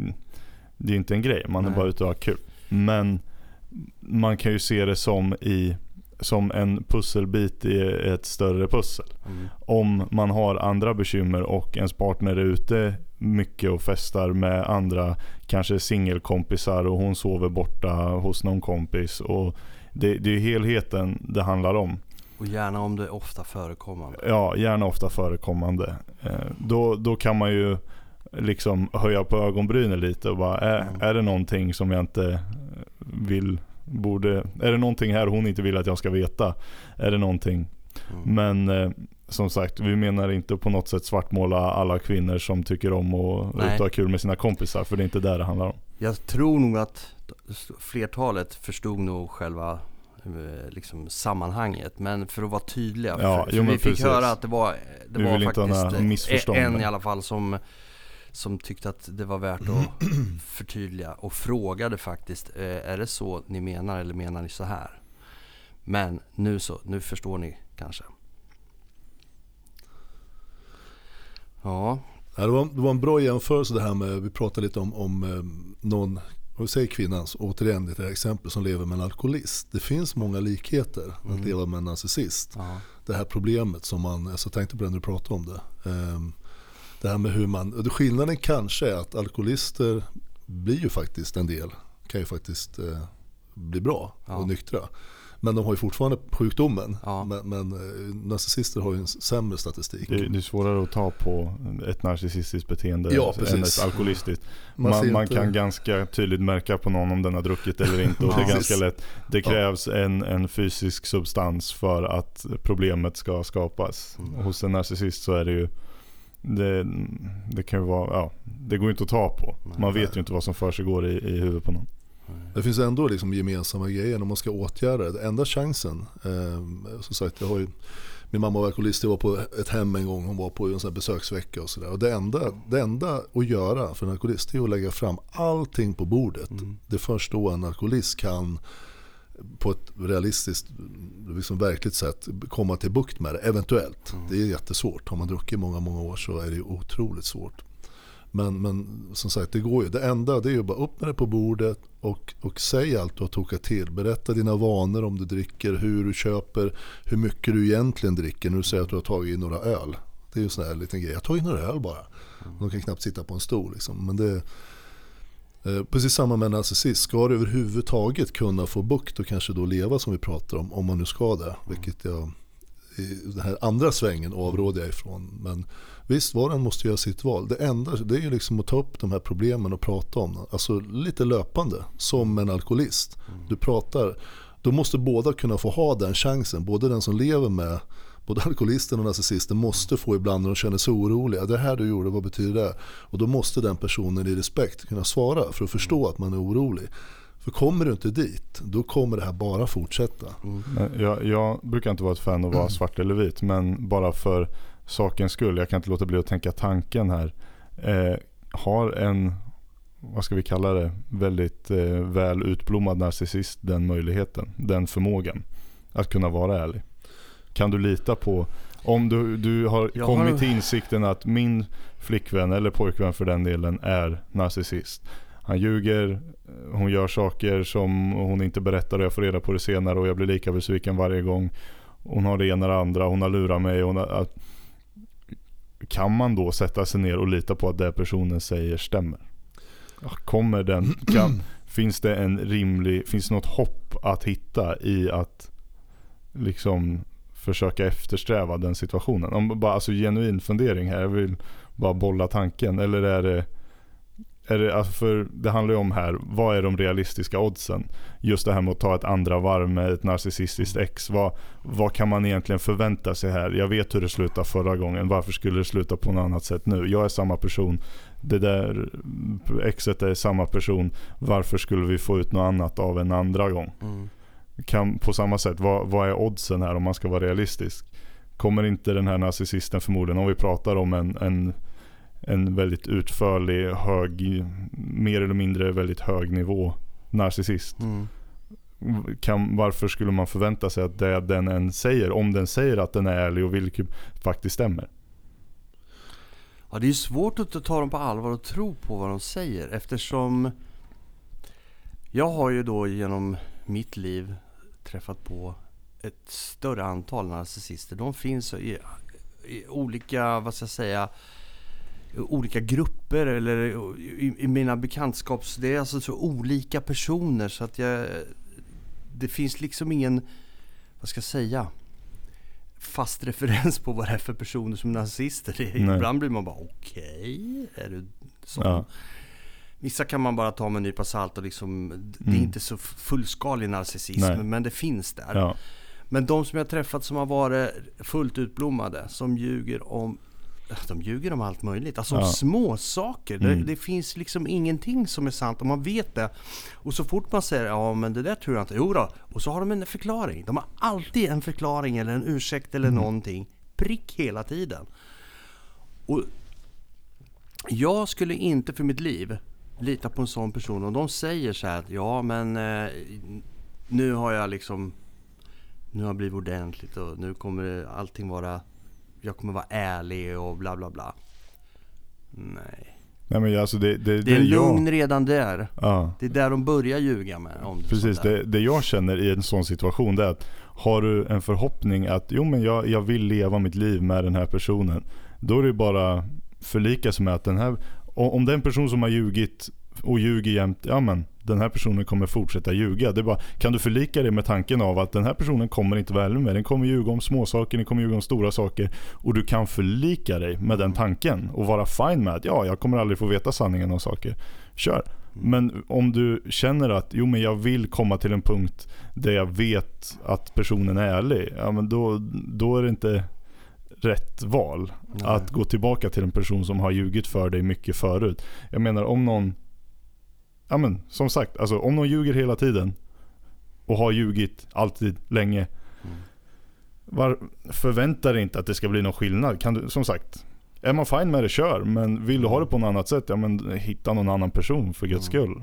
det är inte en grej, man Nej. är bara ute och har kul. Men man kan ju se det som, i, som en pusselbit i ett större pussel. Mm. Om man har andra bekymmer och ens partner är ute mycket och festar med andra, kanske singelkompisar och hon sover borta hos någon kompis. Och det, det är helheten det handlar om. Och gärna om det är ofta förekommande. Ja, gärna ofta förekommande. Eh, då, då kan man ju liksom höja på ögonbrynen lite och bara, är, mm. är det någonting som jag inte vill, borde, är det någonting här hon inte vill att jag ska veta? Är det någonting? Mm. Men eh, som sagt, vi menar inte på något sätt svartmåla alla kvinnor som tycker om att ha kul med sina kompisar. För det är inte där det handlar om. Jag tror nog att flertalet förstod nog själva eh, liksom, sammanhanget. Men för att vara tydliga. Ja, för, för vi fick precis. höra att det var, det vi var faktiskt en i alla fall som som tyckte att det var värt att förtydliga och frågade faktiskt eh, Är det så ni menar eller menar ni så här? Men nu så, nu förstår ni kanske. Ja. Det var, det var en bra jämförelse det här med, vi pratade lite om, om eh, någon, och säg kvinnan, återigen det här exempel som lever med en alkoholist. Det finns många likheter mm. att leva med en narcissist. Ja. Det här problemet som man, alltså, jag tänkte på det när du pratade om det. Um, det här med hur man, skillnaden kanske är att alkoholister blir ju faktiskt en del, kan ju faktiskt eh, bli bra ja. och nyktra. Men de har ju fortfarande sjukdomen. Ja. Men, men eh, narcissister har ju en sämre statistik. Det, det, är svårare att ta på ett narcissistiskt beteende ja, än ett alkoholistiskt. Man, man, man kan ganska tydligt märka på någon om den har druckit eller inte. Och det är ganska lätt. Det krävs en, en fysisk substans för att problemet ska skapas. Mm. Hos en narcissist så är det ju det, det kan ju vara, ja, det går inte att ta på. Man vet ju inte vad som för sig går i, i huvudet på någon. Det finns ändå liksom gemensamma grejer när man ska åtgärda det. Enda chansen, eh, som sagt jag har ju, min mamma var alkoholist, jag var på ett hem en gång, hon var på en sån besöksvecka och sådär. det enda, det enda att göra för en alkoholist är att lägga fram allting på bordet. Mm. Det är först då en alkoholist kan på ett realistiskt, liksom verkligt sätt komma till bukt med det, eventuellt. Mm. Det är jättesvårt. Har man druckit många, många år så är det otroligt svårt. Men, men som sagt, det går ju. Det enda det är ju bara upp med det på bordet och, och säg allt du har tokat till. Berätta dina vanor om du dricker, hur du köper, hur mycket du egentligen dricker du säger att du har tagit in några öl. Det är ju en sån här liten grej. Jag tar in några öl bara. De kan knappt sitta på en stol. Liksom. Men det, precis samma med narcissist. Ska du överhuvudtaget kunna få bukt och kanske då leva som vi pratar om, om man nu ska det. Vilket jag i den här andra svängen avråder jag ifrån. Men visst, var och en måste göra sitt val. Det enda det är ju liksom att ta upp de här problemen och prata om dem. Alltså lite löpande, som en alkoholist. Du pratar, då måste båda kunna få ha den chansen. Både den som lever med Både alkoholisten och narcissisten måste få ibland när de känner sig oroliga. Det här du gjorde, vad betyder det? Och då måste den personen i respekt kunna svara för att förstå att man är orolig. För kommer du inte dit, då kommer det här bara fortsätta. Men Jag, jag brukar inte vara ett fan av att vara svart eller vit, men bara för sakens skull, jag kan inte låta bli att tänka tanken här. Eh, har en, vad ska vi kalla det, väldigt eh, väl utblommad narcissist den möjligheten, den förmågan att kunna vara ärlig? Kan du lita på, om du, du har Jag kommit har- till insikten att min flickvän, eller pojkvän för den delen, är narcissist. Han ljuger, hon gör saker som hon inte berättar och jag får reda på det senare och jag blir lika besviken varje gång. Hon har det ena och det andra, hon har lurat mig. Hon har, att, kan man då sätta sig ner och lita på att det personen säger stämmer? Kommer den, kan, finns det en rimlig, finns något hopp att hitta i att liksom försöka eftersträva den situationen? Om bara alltså genuin fundering här, jag vill bara bolla tanken. Eller är det är det, alltså för det handlar ju om här, vad är de realistiska oddsen? Just det här med att ta ett andra varv med ett narcissistiskt ex. Vad, vad kan man egentligen förvänta sig här? Jag vet hur det slutade förra gången. Varför skulle det sluta på något annat sätt nu? Jag är samma person. Det där exet är samma person. Varför skulle vi få ut något annat av en andra gång? Mm. Kan, på samma sätt, vad, vad är oddsen här om man ska vara realistisk? Kommer inte den här narcissisten förmodligen, om vi pratar om en, en en väldigt utförlig, hög, mer eller mindre väldigt hög nivå narcissist. Mm. Kan, varför skulle man förvänta sig att det den än säger, om den säger att den är ärlig och vilket faktiskt stämmer? Ja, det är svårt att ta dem på allvar och tro på vad de säger eftersom jag har ju då genom mitt liv träffat på ett större antal narcissister. De finns i, i olika, vad ska jag säga, olika grupper eller i, i mina bekantskaps... Det är alltså så olika personer så att jag... Det finns liksom ingen, vad ska jag säga, fast referens på vad det är för personer som är nazister. Ibland blir man bara okej, är du sån? Ja. Vissa kan man bara ta med en nypa salt och liksom, det är Mm. inte så fullskalig narcissism Nej. men det finns där. Ja. Men de som jag träffat som har varit fullt utblommade, som ljuger om de ljuger om allt möjligt. Alltså om Ja. små saker. Mm. Det, det finns liksom ingenting som är sant och man vet det. Och så fort man säger ja men det där tror jag inte. Jo då. Och så har de en förklaring. De har alltid en förklaring eller en ursäkt eller Mm. någonting. Prick hela tiden. Och jag skulle inte för mitt liv lita på en sån person. Och de säger så här att ja men eh, nu har jag liksom nu har jag blivit ordentligt och nu kommer det allting vara jag kommer vara ärlig och bla bla bla. Nej. Nej men alltså det, det, Det är jag- lugn redan där. Ja. Det är där de börjar ljuga med. Om det Precis, det, det jag känner i en sån situation det är att har du en förhoppning att jo men jag, jag vill leva mitt liv med den här personen. Då är det bara förlika sig med att den här, och om det är en person som har ljugit och ljuger jämt, ja men den här personen kommer fortsätta ljuga. Det är bara, kan du förlika dig med tanken av att den här personen kommer inte vara ärlig med dig. Den kommer ljuga om små saker, den kommer ljuga om stora saker. Och du kan förlika dig med den tanken och vara fine med att ja, jag kommer aldrig få veta sanningen om saker. Kör. Men om du känner att jo men jag vill komma till en punkt där jag vet att personen är ärlig. Ja men då, då är det inte rätt val. Nej. Att gå tillbaka till en person som har ljugit för dig mycket förut. Jag menar om någon Ja men som sagt, alltså om någon ljuger hela tiden och har ljugit alltid länge. Mm. Var, förvänta dig inte att det ska bli någon skillnad. Kan du, som sagt, är man fine med det, kör. Men vill du ha det på något annat sätt, ja men hitta någon annan person för guds Mm. skull.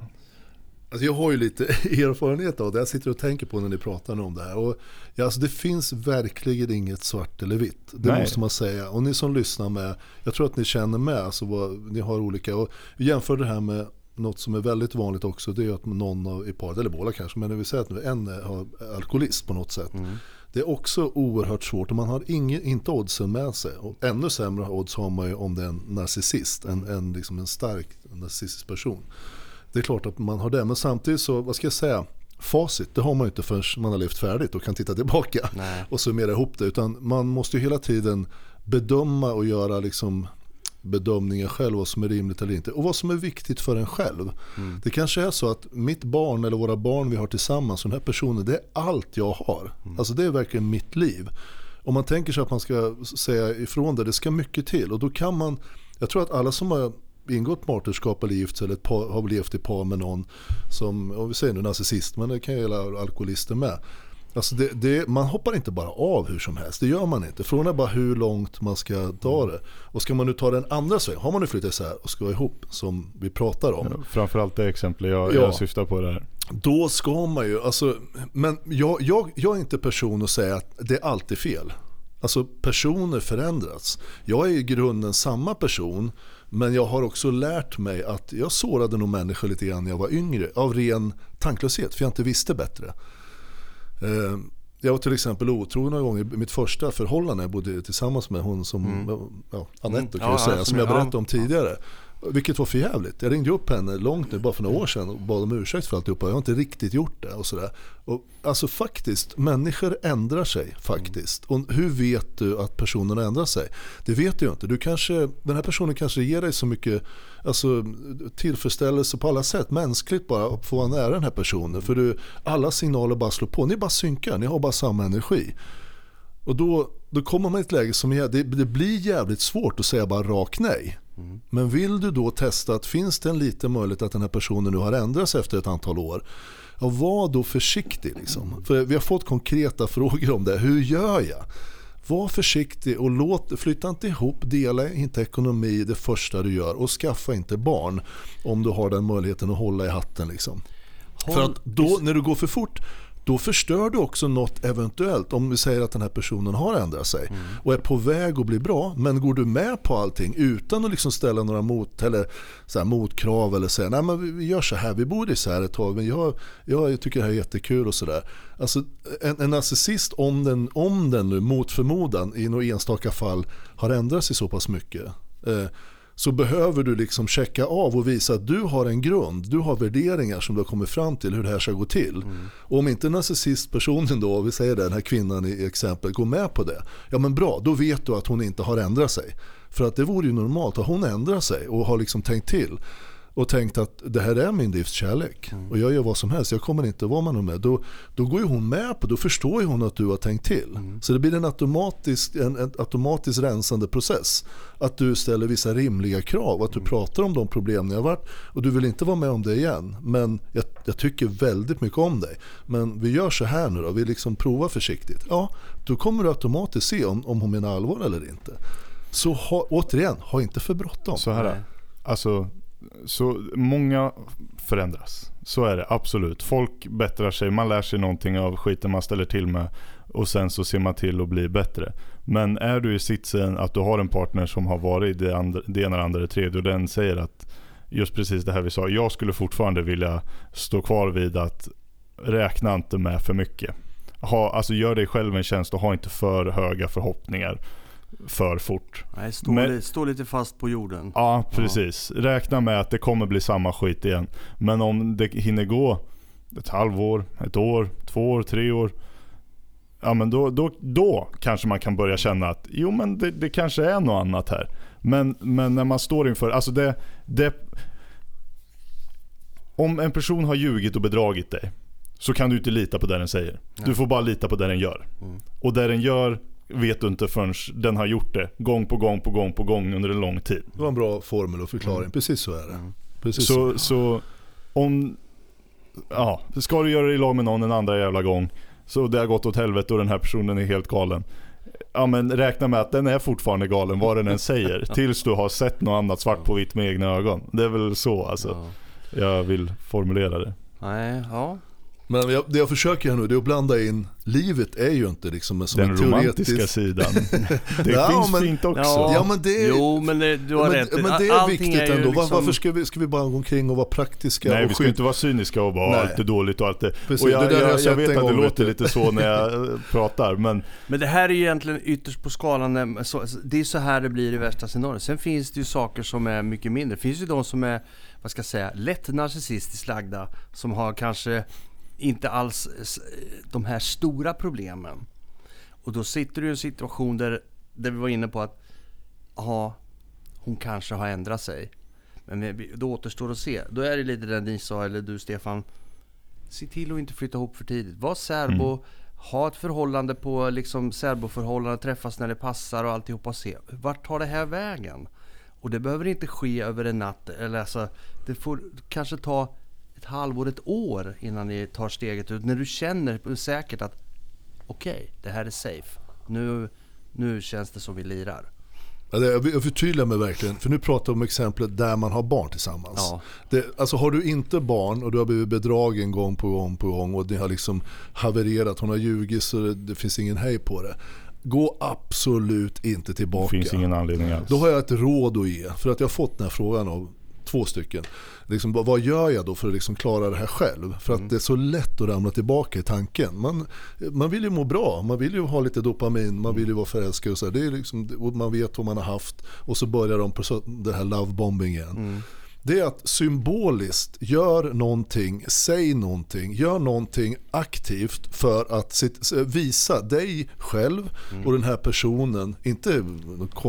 Alltså jag har ju lite erfarenhet av det. Jag sitter och tänker på när ni pratar om det här. Och, ja, alltså det finns verkligen inget svart eller vitt. Det Nej. måste man säga. Och ni som lyssnar med, jag tror att ni känner med. Alltså vad, ni har olika. Och vi jämför det här med något som är väldigt vanligt också. Det är att någon av i paret, eller båda kanske, men det vill säga att nu en har alkoholist på något sätt. Det är också oerhört svårt och man har ingen, inte oddsen med sig. Och ännu sämre odds har man ju om det är en narcissist, en, en, liksom en stark narcissistisk person. Det är klart att man har det, men samtidigt så, vad ska jag säga, facit det har man ju inte förrän man har levt färdigt och kan titta tillbaka Nej. och summera ihop det. Utan man måste ju hela tiden bedöma och göra liksom bedömningar själv vad som är rimligt eller inte. Och vad som är viktigt för en själv. Det kanske är så att mitt barn eller våra barn vi har tillsammans, den här personen, det är allt jag har. Alltså det är verkligen mitt liv. Om man tänker sig att man ska säga ifrån det, det ska mycket till. Och då kan man, jag tror att alla som har ingått partnerskap eller gift sig eller par, har levt i par med någon som, om vi säger nu narcissist, men det kan gälla alkoholister med. Alltså det, det, man hoppar inte bara av hur som helst, det gör man inte. Frågan är bara hur långt man ska ta det. Och ska man nu ta den andra svängen, har man nu flyttat isär och ska vara ihop som vi pratar om. Framförallt det exemplet jag, Ja. jag syftar på där. Då ska man ju, alltså, men jag, jag, jag är inte person att säga att det är alltid fel. Alltså personer förändras. Jag är i grunden samma person men jag har också lärt mig att jag sårade nog människor lite grann när jag var yngre av ren tanklöshet för jag inte visste bättre. Eh, Jag var till exempel otrogen några gånger i mitt första förhållande. Jag bodde tillsammans med hon som, ja, Anette Mm. kan Ja, jag säga, som jag ja. berättade om tidigare. Vilket var för jävligt. Jag ringde upp henne långt nu, bara för några år sedan och bad om ursäkt för alltihopa. Jag har inte riktigt gjort det och sådär. Och, alltså faktiskt, människor ändrar sig faktiskt. Och hur vet du att personen ändrar sig? Det vet du ju inte. Du kanske, den här personen kanske ger dig så mycket alltså, tillfredsställelse på alla sätt. Mänskligt bara att få vara nära den här personen. För du, alla signaler bara slår på. Ni bara synkar, ni har bara samma energi. Och då, då kommer man i ett läge som det, det blir jävligt svårt att säga bara rakt nej. Men vill du då testa att finns det en liten möjlighet att den här personen nu har ändrats efter ett antal år. Ja, var då försiktig liksom. För vi har fått konkreta frågor om det. Hur gör jag? Var försiktig och låt, flytta inte ihop, dela inte ekonomi det första du gör och skaffa inte barn om du har den möjligheten att hålla i hatten. Liksom. För att då, när du går för fort, då förstör du också något eventuellt. Om vi säger att den här personen har ändrat sig och är på väg att bli bra. Men går du med på allting utan att liksom ställa några mot, eller så här motkrav eller säga nej men vi- vi gör så här, vi bor isär ett tag men jag, jag tycker det här är jättekul och sådär. Alltså en, en narcissist om den, om den nu mot förmodan i några enstaka fall har ändrat sig så pass mycket. Eh, så behöver du liksom checka av och visa att du har en grund, du har värderingar som du har kommit fram till hur det här ska gå till. Och om inte narcissistpersonen då, vi säger det, den här kvinnan i exempel, går med på det, ja men bra, då vet du att hon inte har ändrat sig. För att det vore ju normalt, att hon ändrar sig och har liksom tänkt till och tänkt att det här är min livskärlek och jag gör vad som helst, jag kommer inte vara med någon med. Då, då går ju hon med på, då förstår ju hon att du har tänkt till. Så det blir en automatisk, en, en automatiskt rensande process. Att du ställer vissa rimliga krav, att du pratar om de problem ni har varit och du vill inte vara med om det igen. Men jag, jag tycker väldigt mycket om dig. Men vi gör så här nu då, vi liksom provar försiktigt. Ja, då kommer du automatiskt se om, om hon menar allvar eller inte. Så ha, återigen, ha inte för bråttom. Så här, alltså, så många förändras. Så är det absolut. Folk bättrar sig, man lär sig någonting av skiten man ställer till med och sen så ser man till att bli bättre. Men är du i sitsen att du har en partner som har varit det, andra, det ena, det andra, det tredje och den säger att just precis det här vi sa, jag skulle fortfarande vilja stå kvar vid att räkna inte med för mycket. Ha, alltså gör dig själv en tjänst och ha inte för höga förhoppningar för fort. Nej, stå, Men- stå lite fast på jorden. Ja, precis. Räkna med att det kommer bli samma skit igen. Men om det hinner gå ett halvår, ett år, två år, tre år. Ja men då, då, då kanske man kan börja känna att jo men det, det kanske är något annat här. Men, men när man står inför, alltså det, det Om en person har ljugit och bedragit dig så kan du inte lita på det den säger. Du får bara lita på det den gör. Och det den gör vet du inte förrän den har gjort det gång på gång på gång på gång under en lång tid. Det var en bra formel och förklaring, precis så är det. Precis så. Så, så om... Ja, ska du göra dig i lag med någon en andra jävla gång så det har gått åt helvete och den här personen är helt galen. Ja men räkna med att den är fortfarande galen vad den än säger. Tills du har sett något annat svart på vitt med egna ögon. Det är väl så alltså Ja. jag vill formulera det. Nej, ja. Men jag, det jag försöker här nu det är att blanda in, livet är ju inte liksom som Den en romantiska teoretisk... sidan. Det Ja, finns men- fint också. Ja. Men det är, Jo, men det, du har men, rätt. men det är Allting viktigt är ändå. Liksom- Varför ska vi, ska vi bara gå omkring och vara praktiska Nej och vi ska inte vara cyniska och bara Nej. allt är dåligt och allt är... Precis, och jag, det jag, jag jag, vet att det låter lite så när jag eh, pratar men Men det här är ju egentligen ytterst på skalan. det är så här det blir i värsta scenariot. Sen finns det ju saker som är mycket mindre. Det finns ju de som är, vad ska jag säga, lätt narcissistiskt lagda. Som har kanske inte alls de här stora problemen. Och då sitter du i en situation där, där vi var inne på att, ja, hon kanske har ändrat sig. Men då återstår att se. Då är det lite det ni sa, eller du Stefan. Se till att inte flytta ihop för tidigt. Var särbo, ha ett förhållande på liksom särboförhållande, träffas när det passar och alltihopa och se. Vart tar det här vägen? Och det behöver inte ske över en natt. Eller alltså, det får kanske ta ett halvår, ett år innan ni tar steget ut. När du känner säkert att okej, det här är safe. Nu, nu känns det som vi lirar. Ja, det- Jag förtydligar mig verkligen, för nu pratar vi om exemplet där man har barn tillsammans. Ja. Det, alltså har du inte barn och du har blivit bedragen gång på gång på gång och det har liksom havererat, hon har ljugit så det, det finns ingen hej på det. Gå absolut inte det tillbaka. finns ingen anledning alls. Då har jag ett råd att ge, för att jag har fått den här frågan av två stycken. Liksom, vad- gör jag då för att liksom klara det här själv? För att det är så lätt att ramla tillbaka i tanken. Man, man vill ju må bra, man vill ju ha lite dopamin, man vill ju vara förälskad och så. här. Det är liksom, man vet vad man har haft och så börjar de på det här lovebombing igen. Det är att symboliskt gör någonting, säg någonting, gör någonting aktivt för att visa dig själv och den här personen, inte,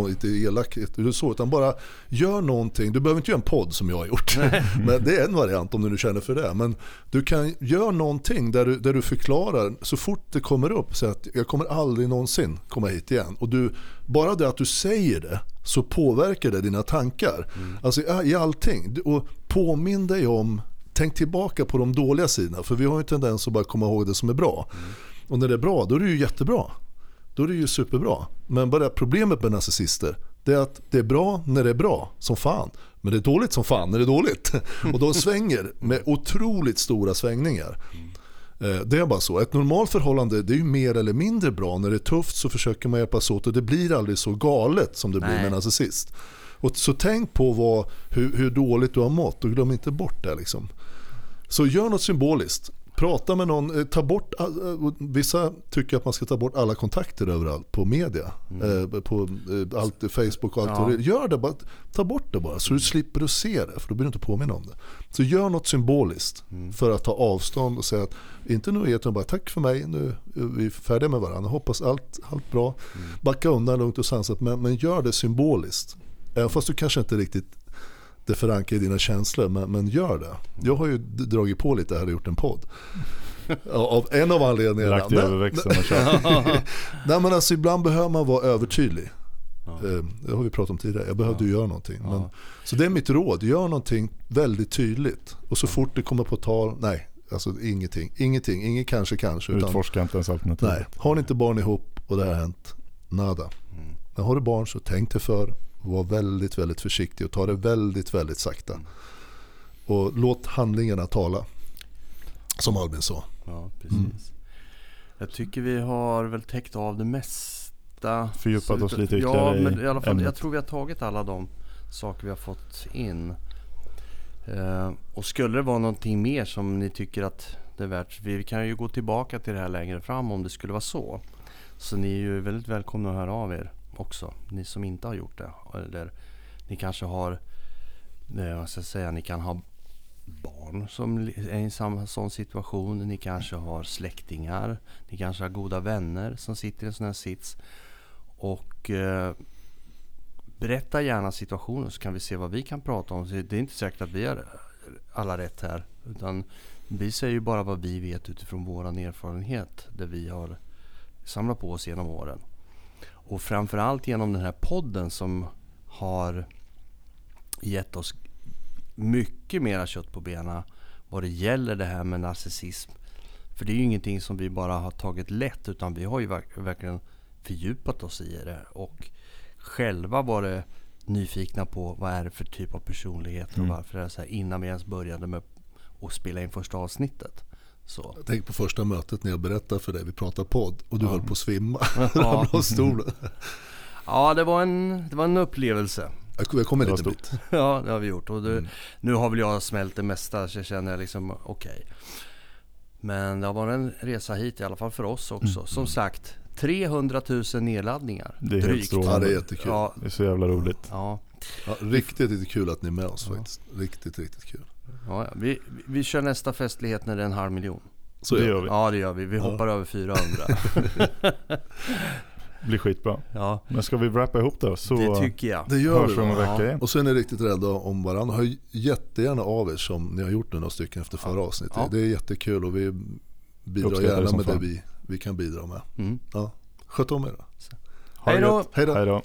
inte elakt eller så, utan bara gör någonting. Du behöver inte göra en podd som jag har gjort, men det är en variant om du nu känner för det. Men du kan göra någonting där du, där du förklarar så fort det kommer upp, så att jag kommer aldrig någonsin komma hit igen. Och du, bara det att du säger det så påverkar det dina tankar. Alltså i, allting. Och påminn dig om, tänk tillbaka på de dåliga sidorna. För vi har ju en tendens att bara komma ihåg det som är bra. Och när det är bra, då är det ju jättebra. Då är det ju superbra. Men bara problemet med narcissister, det är att det är bra när det är bra, som fan. Men det är dåligt som fan när det är dåligt. Och de svänger med otroligt stora svängningar. Mm. Det är bara så. Ett normalt förhållande det är ju mer eller mindre bra. När det är tufft så försöker man hjälpas åt och det blir aldrig så galet som det blir Nej. med en narcissist. Och så tänk på vad, hur, hur dåligt du har mått och glöm inte bort det. Liksom. Så gör något symboliskt. Prata med någon, eh, ta bort, eh, vissa tycker att man ska ta bort alla kontakter överallt på media. Eh, på allt, Facebook och allt. Ja. vad det- Gör det bara, ta bort det bara så du slipper att se det för då blir du inte påminn om det. Så gör något symboliskt för att ta avstånd och säga att inte nu utan bara tack för mig, nu är vi färdiga med varandra, hoppas allt, allt bra. Backa undan lugnt och sansat men, men gör det symboliskt. Även fast du kanske inte riktigt det förankrar i dina känslor, men, men gör det. Jag har ju dragit på lite här och gjort en podd. Ja, Av en av anledningarna. Lagt över växeln och kört. Nej men alltså ibland behöver man vara övertydlig. Eh, Det har vi pratat om tidigare, jag behövde ju göra någonting. Men, så det är mitt råd, gör någonting väldigt tydligt. Och så fort det kommer på tal, nej, alltså ingenting. Ingenting, inget kanske kanske. Utan, Utforska inte ens alternativ. nej, har ni inte barn ihop och det har hänt, nada. Men har du barn så tänk dig för, var väldigt, väldigt försiktig och ta det väldigt, väldigt sakta. Och låt handlingarna tala. Som Albin sa. Ja, precis. Jag tycker vi har väl täckt av det mesta. Fördjupat oss lite Ja, ytterligare men i alla fall, jag tror vi har tagit alla de saker vi har fått in. Eh, och skulle det vara någonting mer som ni tycker att det är värt. Vi kan ju gå tillbaka till det här längre fram om det skulle vara så. Så ni är ju väldigt välkomna att höra av er också. Ni som inte har gjort det. Eller ni kanske har, eh, vad ska jag säga, ni kan ha barn som är i samma sån situation. Ni kanske har släktingar. Ni kanske har goda vänner som sitter i en sån här sits. Och eh, berätta gärna situationen så kan vi se vad vi kan prata om. Det är inte säkert att vi har alla rätt här. Utan vi säger ju bara vad vi vet utifrån vår erfarenhet. Det vi har samlat på oss genom åren. Och framförallt genom den här podden som har gett oss mycket mera kött på benen vad det gäller det här med narcissism. För det är ju ingenting som vi bara har tagit lätt utan vi har ju verk- verkligen fördjupat oss i det och själva varit nyfikna på vad är det för typ av personlighet och varför är det så här innan vi ens började med och spela in första avsnittet. Så. Jag tänker på första mötet när jag berättade för dig, vi pratade podd och du höll på att svimma. Ja. Av stolen. Ja, det var en, det var en upplevelse. Jag dit en bit. Ja, det har vi gjort. Och det, Nu har väl jag smält det mesta så jag känner jag liksom okej. Men det har varit en resa hit i alla fall för oss också. Som sagt, 300 000 nedladdningar. Det är helt Ja, strålande. det är jättekul. Ja, Det är så jävla roligt. ja, Ja, riktigt, riktigt kul att ni är med oss faktiskt. Riktigt, riktigt kul. Ja. Vi, vi kör nästa festlighet när det är en halv miljon. Så det är gör det. vi. Ja, det gör vi. Vi hoppar över 400. blir skitbra. Ja, Men ska vi wrappa ihop då? Så det tycker jag. Det gör hörs vi. om en vecka Ja. igen. Och så är ni riktigt rädda om varandra. Hör jättegärna av er som ni har gjort nu några stycken efter förra avsnittet. Ja. Det är jättekul och vi bidrar det gärna med det fan. vi, vi kan bidra med. Mm. Ja. Sköt om er det då. Hej då.